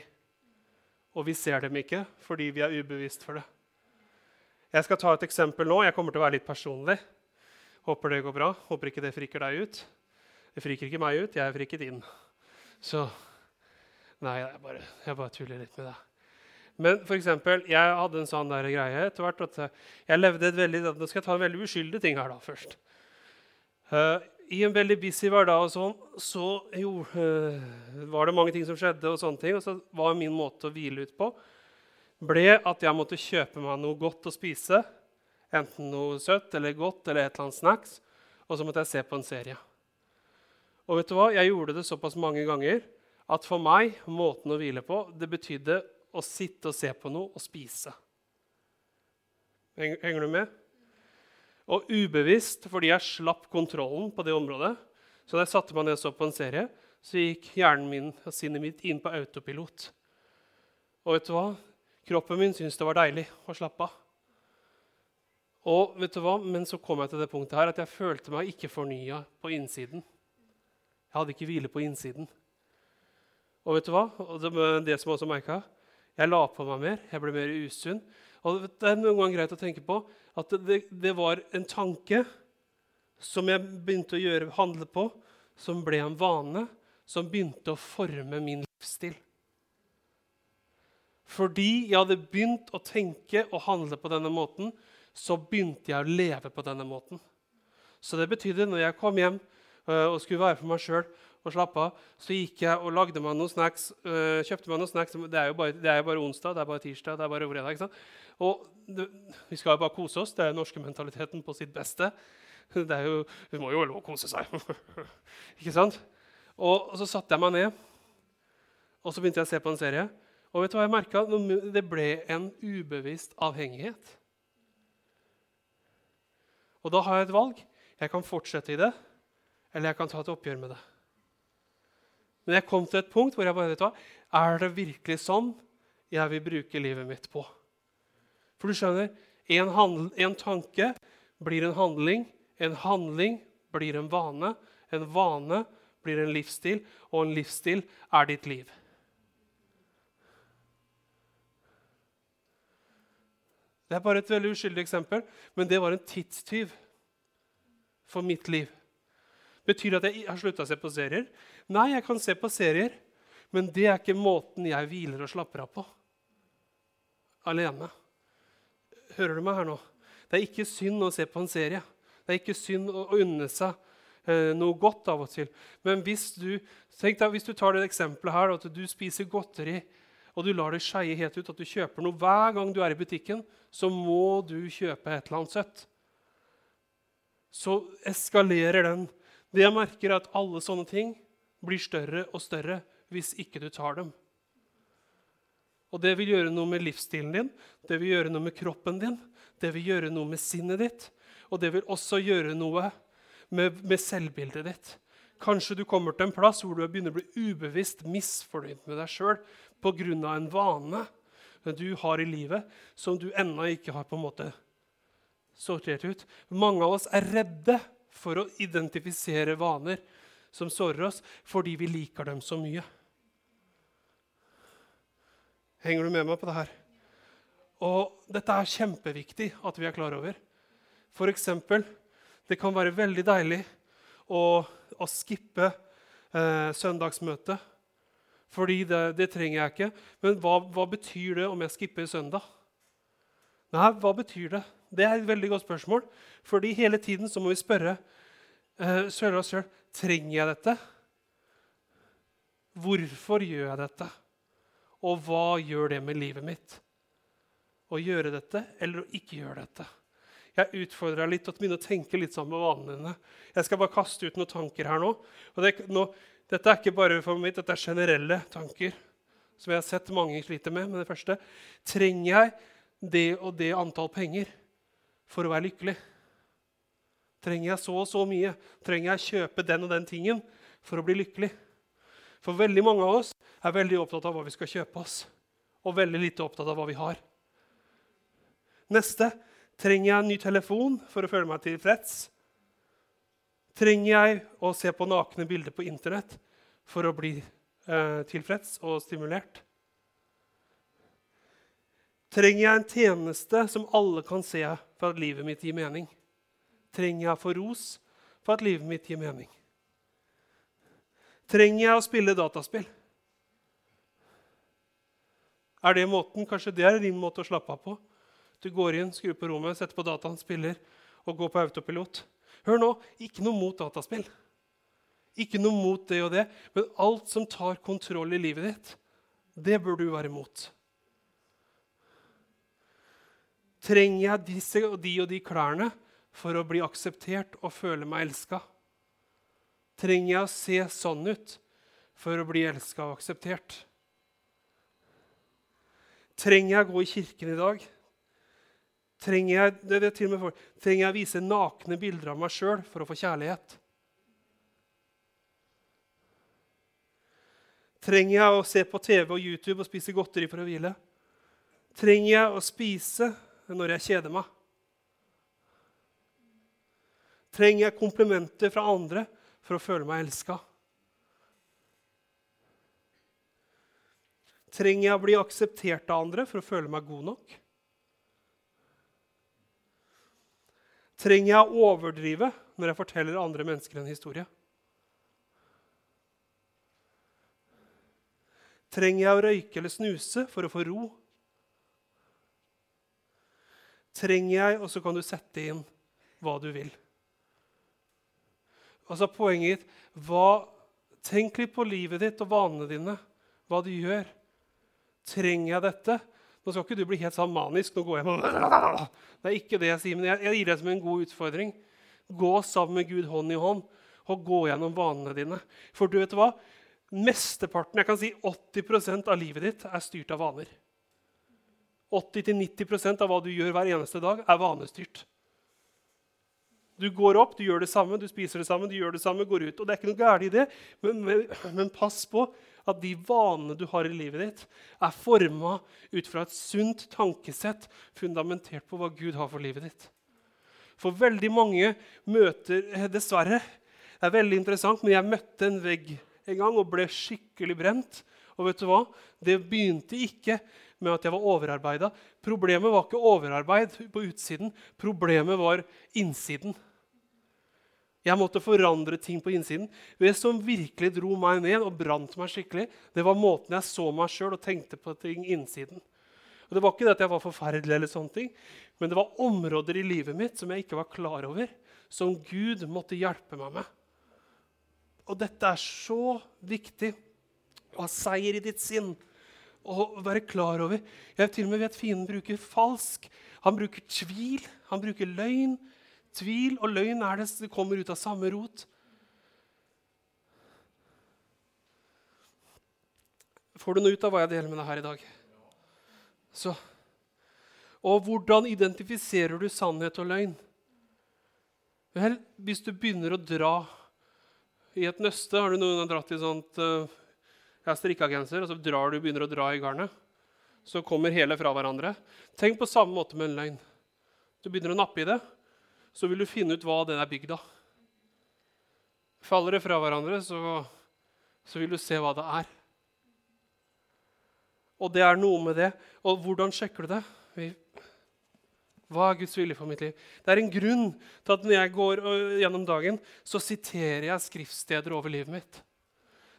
Og vi ser dem ikke fordi vi er ubevisst for det. Jeg skal ta et eksempel nå. Jeg kommer til å være litt personlig. Håper det går bra. Håper ikke det friker deg ut. Det friker ikke meg ut. Jeg er frikket inn. Så Nei, jeg bare, jeg bare tuller litt med deg. Men for eksempel, jeg hadde en sånn der greie etter hvert at jeg levde et veldig, Nå skal jeg ta en veldig uskyldig ting her da først. Uh, I en veldig busy hverdag og sånn, så jo, uh, var det mange ting som skjedde. Og sånne ting, og så var min måte å hvile ut på ble at jeg måtte kjøpe meg noe godt å spise. Enten noe søtt eller godt eller et eller annet snacks. Og så måtte jeg se på en serie. Og vet du hva? Jeg gjorde det såpass mange ganger at for meg, måten å hvile på, det betydde å sitte og se på noe og spise. Henger du med? Og ubevisst, fordi jeg slapp kontrollen på det området, så da jeg satte meg ned og så på en serie, så gikk hjernen min og sinnet mitt inn på autopilot. Og vet du hva? Kroppen min syntes det var deilig å slappe av. Og vet du hva? Men så kom jeg til det punktet her at jeg følte meg ikke fornya på innsiden. Jeg hadde ikke hvile på innsiden. Og vet du hva? Og det, det som også merka, jeg la på meg mer, jeg ble mer usunn. Og Det er noen ganger greit å tenke på at det, det, var en tanke som jeg begynte å gjøre, handle på, som ble en vane, som begynte å forme min livsstil. Fordi jeg hadde begynt å tenke og handle på denne måten, så begynte jeg å leve på denne måten. Så det betydde når jeg kom hjem uh, og skulle være for meg sjøl og slappe av, så gikk jeg og lagde meg noen snacks. øh, kjøpte meg noen snacks. Det er jo bare, det er bare onsdag, det er bare tirsdag, det er bare fredag. ikke sant? Og det, vi skal jo bare kose oss. Det er den norske mentaliteten på sitt beste. Det er jo, Vi må jo lov å kose seg. ikke sant? Og, og så satte jeg meg ned, og så begynte jeg å se på en serie. Og vet du hva jeg merka? Det ble en ubevisst avhengighet. Og da har jeg et valg. Jeg kan fortsette i det, eller jeg kan ta et oppgjør med det. Men jeg kom til et punkt hvor jeg bare vet hva, Er det virkelig sånn jeg vil bruke livet mitt på? For du skjønner, en, handl, en tanke blir en handling. En handling blir en vane. En vane blir en livsstil, og en livsstil er ditt liv. Det er bare et veldig uskyldig eksempel, men det var en tidstyv for mitt liv. Betyr det at jeg har slutta å se på serier? Nei, jeg kan se på serier, men det er ikke måten jeg hviler og slapper av på. Alene. Hører du meg her nå? Det er ikke synd å se på en serie. Det er ikke synd å unne seg eh, noe godt av og til. Men hvis du, deg, hvis du tar det eksempelet her, at du spiser godteri og du lar det skeie helt ut at du kjøper noe hver gang du er i butikken, så må du kjøpe et eller annet søtt. Så eskalerer den. Det jeg merker, er at alle sånne ting blir større og større hvis ikke du tar dem. Og det vil gjøre noe med livsstilen din, det vil gjøre noe med kroppen din, det vil gjøre noe med sinnet ditt, og det vil også gjøre noe med, med selvbildet ditt. Kanskje du kommer til en plass hvor du begynner å bli ubevisst misfornøyd med deg sjøl pga. en vane du har i livet som du ennå ikke har på en måte sortert ut. Mange av oss er redde for å identifisere vaner som sårer oss, fordi vi liker dem så mye. Henger du med meg på det her? Og dette er kjempeviktig at vi er klar over. For eksempel, det kan være veldig deilig å, å skippe eh, søndagsmøtet. Fordi det, det, trenger jeg ikke. Men hva, hva, betyr det om jeg skipper søndag? Nei, hva betyr det? Det er et veldig godt spørsmål. Fordi hele tiden så må vi spørre eh, oss sjøl trenger jeg dette. Hvorfor gjør jeg dette? Og hva gjør det med livet mitt? Å gjøre dette eller å ikke gjøre dette? Jeg utfordrer deg litt til å begynne å tenke litt sammen med vanene dine. Jeg skal bare kaste ut noen tanker her nå. Det, nå dette er ikke bare for meg, dette er generelle tanker som jeg har sett mange sliter med. Men det første trenger jeg det og det antall penger for å være lykkelig? Trenger jeg så og så mye? Trenger jeg kjøpe den og den tingen for å bli lykkelig? For veldig mange av oss er veldig opptatt av hva vi skal kjøpe oss, og veldig lite opptatt av hva vi har. Neste trenger jeg en ny telefon for å føle meg tilfreds. Trenger jeg å se på nakne bilder på Internett for å bli eh, tilfreds og stimulert? Trenger jeg en tjeneste som alle kan se for at livet mitt gir mening? Trenger jeg å få ros for at livet mitt gir mening? Trenger jeg å spille dataspill? Er det måten? Kanskje det er din måte å slappe av på? Du går inn, skrur på rommet, setter på dataen, spiller og går på autopilot. Hør nå, ikke noe mot dataspill. Ikke noe mot det og det, men alt som tar kontroll i livet ditt, det bør du være imot. Trenger jeg disse og de og de klærne for å bli akseptert og føle meg elska? Trenger jeg å se sånn ut for å bli elska og akseptert? Trenger jeg å gå i kirken i dag? Trenger jeg, det, det til og med for, trenger jeg å vise nakne bilder av meg sjøl for å få kjærlighet? Trenger jeg å se på TV og YouTube og spise godteri for å hvile? Trenger jeg å spise når jeg kjeder meg? Trenger jeg komplimenter fra andre for å føle meg elska? Trenger jeg å bli akseptert av andre for å føle meg god nok? Trenger jeg å overdrive når jeg forteller andre mennesker en historie? Trenger jeg å røyke eller snuse for å få ro? Trenger jeg Og så kan du sette inn hva du vil. Altså Poenget hva, Tenk litt på livet ditt og vanene dine, hva du gjør. Trenger jeg dette? Nå skal ikke du bli helt sånn manisk. nå går jeg med... Det er ikke det jeg sier, men jeg, jeg gir deg som en god utfordring. Gå sammen med Gud hånd i hånd og gå gjennom vanene dine. For du vet hva? Mesteparten, jeg kan si 80% av livet ditt er styrt av vaner. 80-90% av hva du gjør hver eneste dag, er vanestyrt. Du går opp, du gjør det samme, du spiser det samme, du gjør det samme, går ut. Og det er ikke noe galt i det, men, men, men, pass på at de vanene du har i livet ditt, er forma ut fra et sunt tankesett fundamentert på hva Gud har for livet ditt. For veldig mange møter eh, Dessverre. Det er veldig interessant, men jeg møtte en vegg en gang og ble skikkelig brent. Og vet du hva? Det begynte ikke med at jeg var overarbeida. Problemet var ikke overarbeid på utsiden. Problemet var innsiden. Jeg måtte forandre ting på innsiden. Det som virkelig dro meg ned og brant meg skikkelig, det var måten jeg så meg sjøl og tenkte på ting innsiden. Og Det var ikke det at jeg var forferdelig, eller sånne ting, men det var områder i livet mitt som jeg ikke var klar over, som Gud måtte hjelpe meg med. Og dette er så viktig å ha seier i ditt sinn og være klar over. Jeg til og med vet Fienden bruker falsk. Han bruker tvil, han bruker løgn. Tvil og løgn er det, det kommer ut av samme rot. Får du noe ut av hva jeg deler med deg her i dag? Så. Og hvordan identifiserer du sannhet og løgn? Vel, hvis du begynner å dra i et nøste Har du noen dratt i sånt uh, Jeg har strikka genser, og så drar du, begynner å dra i garnet. Så kommer hele fra hverandre. Tenk på samme måte med en løgn. Du begynner å nappe i det, så vil du finne ut hva den er bygd av. Faller det fra hverandre, så, så vil du se hva det er. Og det er noe med det. Og hvordan sjekker du det? Vi hva er Guds vilje for mitt liv? Det er en grunn til at når jeg går øh, gjennom dagen, så siterer jeg skriftsteder over livet mitt.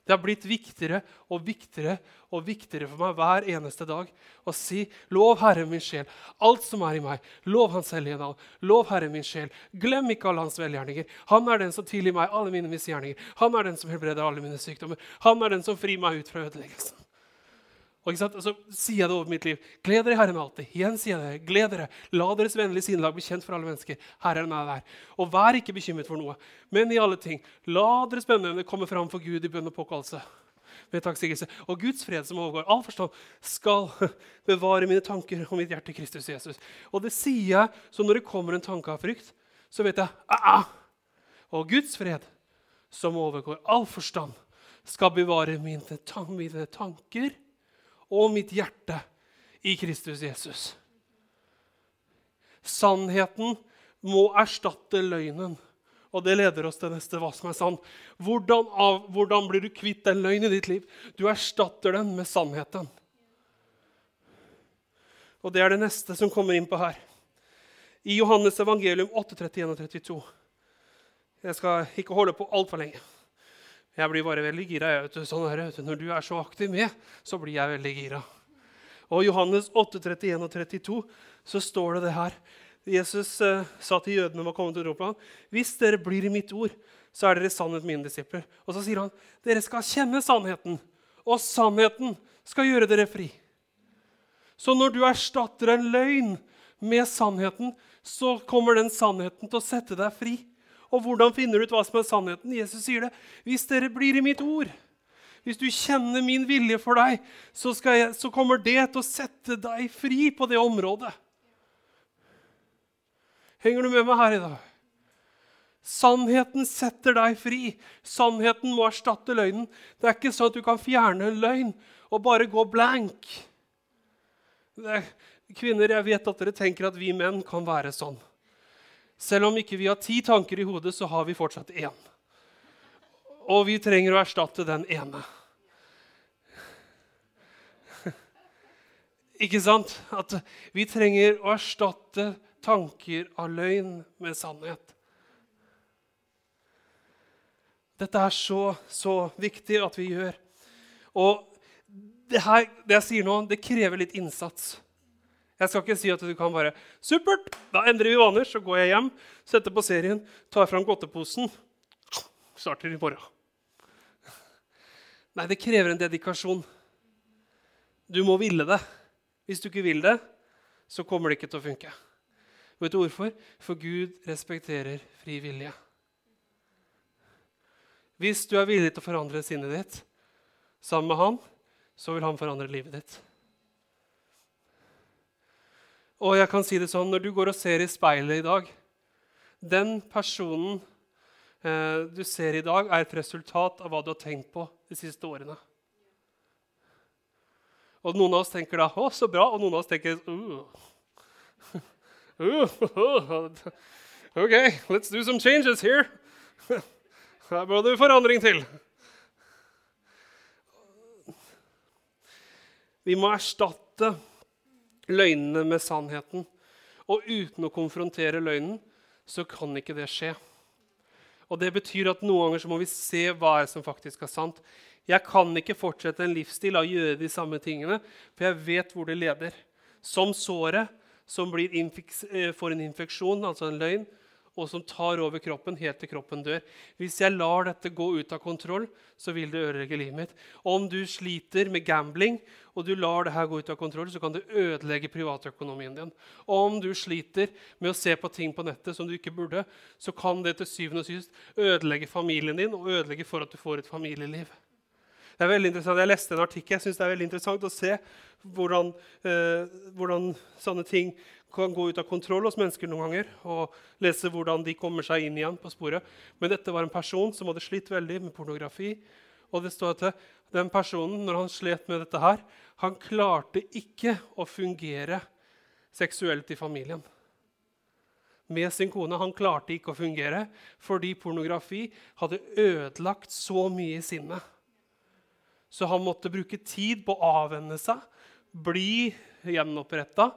Det har blitt viktigere og viktigere og viktigere for meg hver eneste dag å si Lov Herre min sjel, alt som er i meg. Lov Hans hellige navn. Lov Herre min sjel. Glem ikke alle Hans velgjerninger. Han er den som tilgir meg alle mine misgjerninger. Han er den som helbreder alle mine sykdommer. Han er den som frir meg ut fra ødeleggelsen. Og, så sier jeg det over mitt liv. Gled dere i Herren alltid. Igjen sier jeg det. Gled dere. La deres vennlige sinnelag bli kjent for alle mennesker. Herren er der. Og vær ikke bekymret for noe, men i alle ting, la deres bønneevne komme fram for Gud i bønn og påkallelse. Med takksigelse. Og Guds fred, som overgår all forstand, skal bevare mine tanker og mitt hjerte i Kristus Jesus. Og det sier jeg, så når det kommer en tanke av frykt, så vet jeg ah, ah. Og Guds fred, som overgår all forstand, skal bevare mine, mine tanker og mitt hjerte i Kristus Jesus. Sannheten må erstatte løgnen. Og det leder oss til neste hva som er sann. Hvordan, av, hvordan blir du kvitt den løgnen i ditt liv? Du erstatter den med sannheten. Og det er det neste som kommer inn på her. I Johannes evangelium 8, 31 og 32. Jeg skal ikke holde på altfor lenge. Jeg blir bare veldig gira. Sånn her, Når du er så aktiv med, så blir jeg veldig gira. Og Johannes 8, 31 og 32 så står det det her. Jesus uh, sa til jødene om å komme til Europa, hvis dere blir i mitt ord, så er dere sannhet mine disipler. Og så sier han, dere skal kjenne sannheten, og sannheten skal gjøre dere fri. Så når du erstatter en løgn med sannheten, så kommer den sannheten til å sette deg fri. Og hvordan finner du ut hva som er sannheten? Jesus sier det. Hvis dere blir i mitt ord, hvis du kjenner min vilje for deg, så, jeg, så kommer det til å sette deg fri på det området. Henger du med meg her i dag? Sannheten setter deg fri. Sannheten må erstatte løgnen. Det er ikke sånn at du kan fjerne en løgn og bare gå blank. Er, kvinner, jeg vet at dere tenker at vi menn kan være sånn. Selv om ikke vi har ti tanker i hodet, så har vi fortsatt én. Og vi trenger å erstatte den ene. Ikke sant? At vi trenger å erstatte tanker av løgn med sannhet. Dette er så, så viktig at vi gjør. Og det, her, det jeg sier nå, det krever litt innsats. Jeg skal ikke si at du kan bare Supert! Da endrer vi vaner. Så går jeg hjem, setter på serien, tar fram godteposen. Starter i morgen. Nei, det krever en dedikasjon. Du må ville det. Hvis du ikke vil det, så kommer det ikke til å funke. Vet du hvorfor? For Gud respekterer fri vilje. Hvis du er villig til å forandre sinnet ditt sammen med han, så vil han forandre livet ditt. Og jeg kan si det sånn, når du går og ser i speilet i dag Den personen eh, du ser i dag, er et resultat av hva du har tenkt på de siste årene. Og noen av oss tenker da 'Å, så bra', og noen av oss tenker uh. Uh, OK, let's do some changes here. Her må det forandring til. Vi må erstatte løgnene med sannheten. Og uten å konfrontere løgnen så kan ikke det skje. Og Det betyr at noen ganger så må vi se hva er som faktisk er sant. Jeg kan ikke fortsette en livsstil av å gjøre de samme tingene, for jeg vet hvor det leder. Som såret som blir får en infeksjon, altså en løgn, og som tar over kroppen helt til kroppen dør. Hvis jeg lar dette gå ut av kontroll, så vil det ødelegge livet mitt. Om du sliter med gambling og du lar det her gå ut av kontroll, så kan det ødelegge privatøkonomien din. Om du sliter med å se på ting på nettet som du ikke burde, så kan det til syvende og sist ødelegge familien din og ødelegge for at du får et familieliv. Det er veldig interessant. Jeg leste en artikkel. Jeg synes det er veldig interessant å se hvordan, eh, hvordan sånne ting kan gå ut av kontroll hos mennesker noen ganger. og lese hvordan de kommer seg inn igjen på sporet. Men dette var en person som hadde slitt veldig med pornografi. Og det står at den personen, når han slet med dette her, han klarte ikke å fungere seksuelt i familien. Med sin kone. Han klarte ikke å fungere fordi pornografi hadde ødelagt så mye i sinnet. Så han måtte bruke tid på å avvenne seg bli gjenoppretta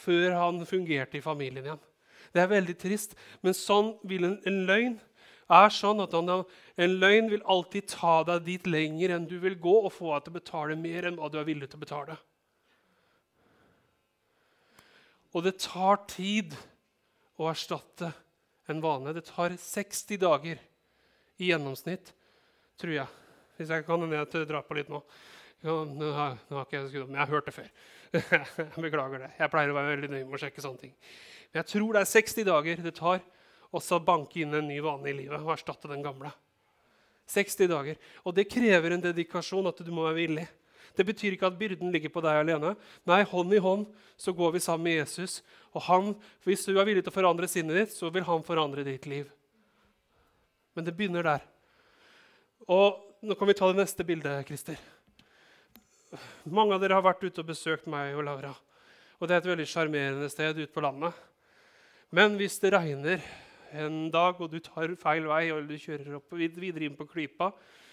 før han fungerte i familien igjen. Det er veldig trist, men sånn vil en, en løgn er sånn at han, En løgn vil alltid ta deg dit lenger enn du vil gå, og få deg til å betale mer enn hva du er villig til å betale. Og det tar tid å erstatte en vane. Det tar 60 dager i gjennomsnitt, tror jeg. Hvis jeg kan dra på litt nå. Nå, har, nå har ikke jeg skrudd opp, men jeg har hørt det før. Jeg beklager det. Jeg pleier å være veldig nøye med å sjekke sånne ting. Men jeg tror det er 60 dager det tar å banke inn en ny vane i livet og erstatte den gamle. 60 dager. Og det krever en dedikasjon, at du må være villig. Det betyr ikke at byrden ligger på deg alene. Nei, hånd i hånd så går vi sammen med Jesus. Og han, hvis du er villig til å forandre sinnet ditt, så vil han forandre ditt liv. Men det begynner der. Og nå kan vi ta det neste bildet, Christer. Mange av dere har vært ute og besøkt meg og Laura. Og det er et veldig sjarmerende sted ute på landet. Men hvis det regner en dag, og du tar feil vei eller du kjører opp, videre inn på klypa,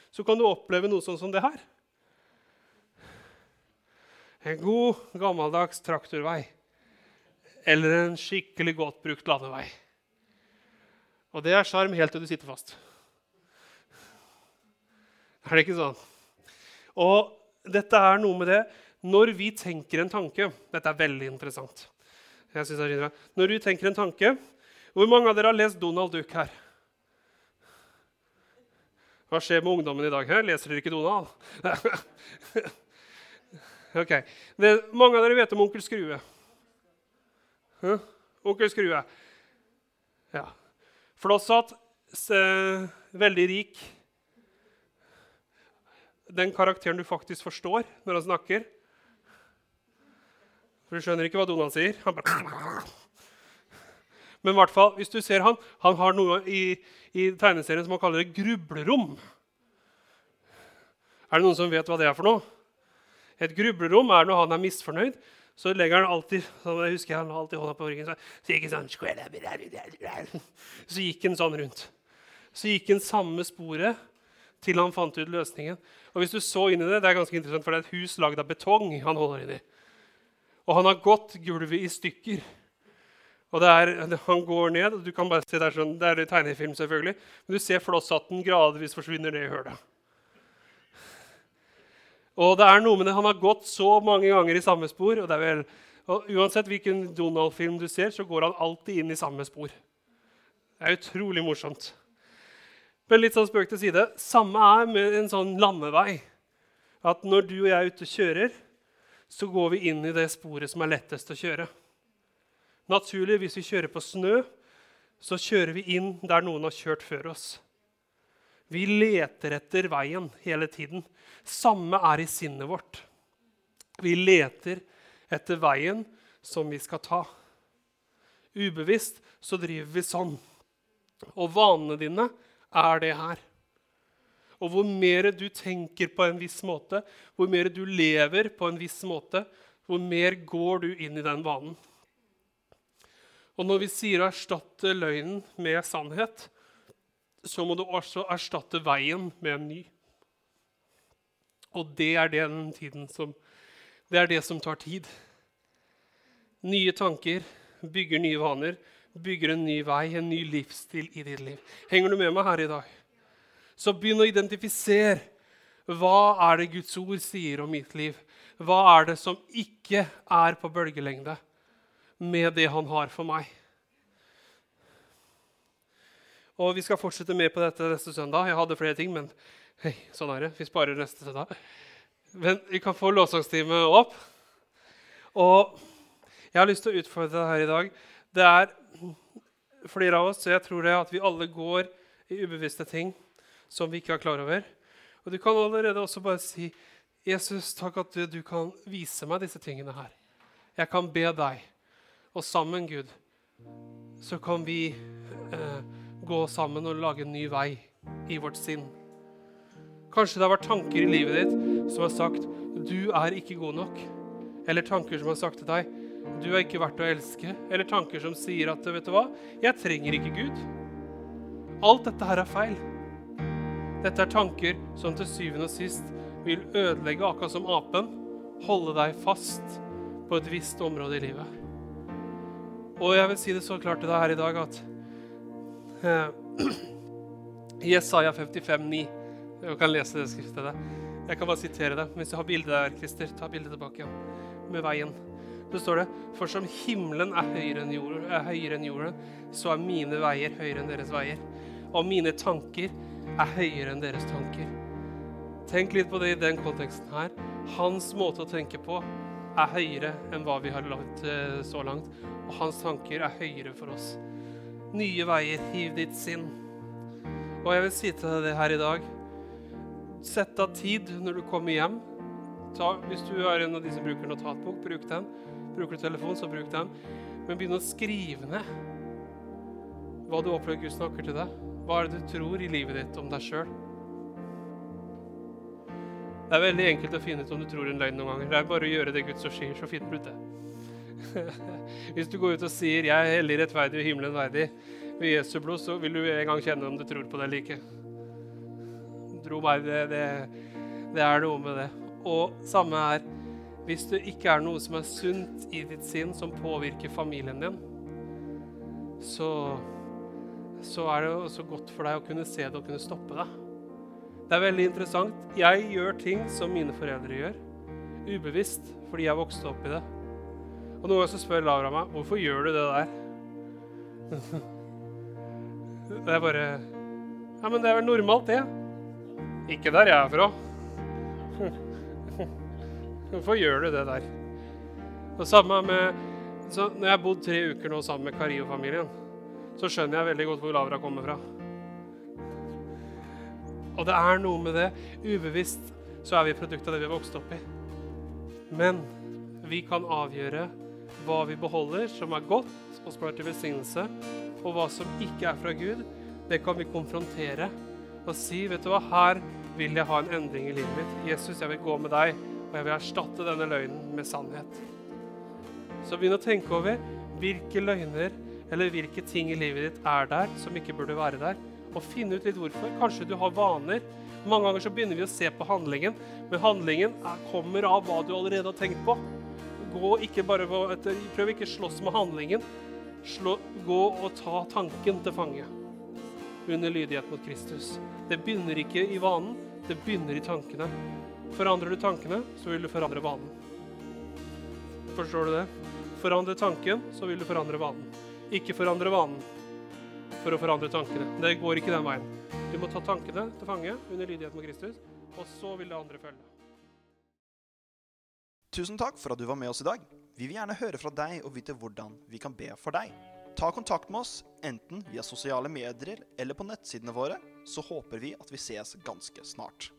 så kan du oppleve noe sånn som det her. En god, gammeldags traktorvei. Eller en skikkelig godt brukt landevei. Og det er sjarm helt til du sitter fast. Er det ikke sånn? Og dette er noe med det Når vi tenker en tanke Dette er veldig interessant. Jeg synes det er Når vi tenker en tanke Hvor mange av dere har lest Donald Duck her? Hva skjer med ungdommen i dag? Her? Leser dere ikke Donald? ok. Det, mange av dere vet om Onkel Skrue. Huh? Onkel Skrue. Ja. Flosshatt, veldig rik den karakteren du faktisk forstår når han snakker. For Du skjønner ikke hva Donald sier. Bare Men i hvert fall, hvis du ser han, han har noe i, i tegneserien som han kaller det grublerom. Er det noen som vet hva det er for noe? Et grublerom er når han er misfornøyd. Så legger han alltid sånn, jeg husker han alltid hånda på ryggen, så, gikk han sånn Så gikk han sånn rundt. Så gikk han samme sporet til han fant ut løsningen. Og hvis du så inn i Det det er ganske interessant, for det er et hus lagd av betong han holder inni. Og han har gått gulvet i stykker. Og er, Han går ned, og du kan bare se Det er, sånn, Det er tegnefilm, selvfølgelig. Men du ser flosshatten gradvis forsvinner ned i hølet. Og det er noe med det, Han har gått så mange ganger i samme spor. og det er vel, og Uansett hvilken Donald-film du ser, så går han alltid inn i samme spor. Det er utrolig morsomt. Men litt sånn spøk til side. Samme er med en sånn landevei. At når du og jeg er ute og kjører, så går vi inn i det sporet som er lettest å kjøre. Naturlig, hvis vi kjører på snø, så kjører vi inn der noen har kjørt før oss. Vi leter etter veien hele tiden. Samme er i sinnet vårt. Vi leter etter veien som vi skal ta. Ubevisst så driver vi sånn. Og vanene dine er det her. Og hvor mer du tenker på en viss måte, hvor mer du lever på en viss måte, hvor mer går du inn i den vanen. Og når vi sier å erstatte løgnen med sannhet, så må du også erstatte veien med en ny. Og det er, som, det er det som tar tid. Nye tanker bygger nye vaner bygger en ny vei, en ny livsstil i ditt liv. Henger du med meg her i dag? Så begynn å identifisere. Hva er det Guds ord sier om mitt liv? Hva er det som ikke er på bølgelengde med det han har for meg? Og Vi skal fortsette med på dette neste søndag. Jeg hadde flere ting, men hei, sånn er det. Vi sparer neste søndag. Men vi kan få lovsangstime opp. Og jeg har lyst til å utfordre deg her i dag. Det er flere av oss, så jeg tror det at vi alle går i ubevisste ting som vi ikke er klar over. Og du kan allerede også bare si, 'Jesus, takk at du, du kan vise meg disse tingene her.' Jeg kan be deg. Og sammen, Gud, så kan vi eh, gå sammen og lage en ny vei i vårt sinn. Kanskje det har vært tanker i livet ditt som har sagt 'du er ikke god nok'. Eller tanker som har sagt til deg du er ikke verdt å elske, eller tanker som sier at vet du hva, jeg trenger ikke Gud. Alt dette her er feil. Dette er tanker som til syvende og sist vil ødelegge, akkurat som apen, holde deg fast på et visst område i livet. Og jeg vil si det så klart til deg her i dag at eh, i Jesaja 55, 9 Du kan lese det skriftet. Jeg kan bare sitere det. Hvis du har bildet der, Christer, ta bildet tilbake igjen. Med veien. Så står det For som himmelen er høyere enn jorden, er høyere enn jorden så er mine veier høyere enn deres veier. Og mine tanker er høyere enn deres tanker. Tenk litt på det i den konteksten her. Hans måte å tenke på er høyere enn hva vi har lagd eh, så langt. Og hans tanker er høyere for oss. Nye veier, hiv ditt sinn. Og jeg vil si til deg det her i dag. Sett av tid når du kommer hjem. Ta, hvis du er en av de som bruker notatbok, bruk den. Bruker du telefon, så bruk den. Men begynn å skrive ned hva du opplever Gud snakker til deg. Hva er det du tror i livet ditt om deg sjøl? Det er veldig enkelt å finne ut om du tror en løgn noen ganger. Det er bare å gjøre det Gud så sier, så finner du ut det. Hvis du går ut og sier 'Jeg er hellig, rettferdig og himmelen verdig' ved Jesu blod, så vil du en gang kjenne om du tror på det eller ikke. Tro meg, det, det, det er noe med det. Og samme er hvis det ikke er noe som er sunt i ditt sinn, som påvirker familien din, så, så er det også godt for deg å kunne se det og kunne stoppe det. Det er veldig interessant. Jeg gjør ting som mine foreldre gjør, ubevisst, fordi jeg vokste opp i det. Og Noen ganger så spør Laura meg hvorfor gjør du det der. Det er bare Ja, men det er vel normalt, det. Ikke der jeg er fra. Hvorfor gjør du det der? Og samme med så Når jeg har bodd tre uker nå sammen med Cario-familien, så skjønner jeg veldig godt hvor Lavra kommer fra. Og det er noe med det. Ubevisst så er vi produkt av det vi har vokst opp i. Men vi kan avgjøre hva vi beholder som er godt, og som er til velsignelse, og hva som ikke er fra Gud. Det kan vi konfrontere og si, vet du hva, her vil jeg ha en endring i livet mitt. Jesus, jeg vil gå med deg, og jeg vil erstatte denne løgnen med sannhet. Så begynn å tenke over hvilke løgner eller hvilke ting i livet ditt er der som ikke burde være der og finne ut litt hvorfor. Kanskje du har vaner. Mange ganger så begynner vi å se på handlingen, men handlingen er, kommer av hva du allerede har tenkt på. Gå ikke bare etter, Prøv ikke å slåss med handlingen. Slå, gå og ta tanken til fange under lydighet mot Kristus. Det begynner ikke i vanen, det begynner i tankene. Forandrer du tankene, så vil du forandre vanen. Forstår du det? Forandre tanken, så vil du forandre vanen. Ikke forandre vanen, for å forandre tankene. Det går ikke den veien. Du må ta tankene til fange under lydighet med Kristus, og så vil det andre følge. Tusen takk for at du var med oss i dag. Vi vil gjerne høre fra deg og vite hvordan vi kan be for deg. Ta kontakt med oss enten via sosiale medier eller på nettsidene våre, så håper vi at vi ses ganske snart.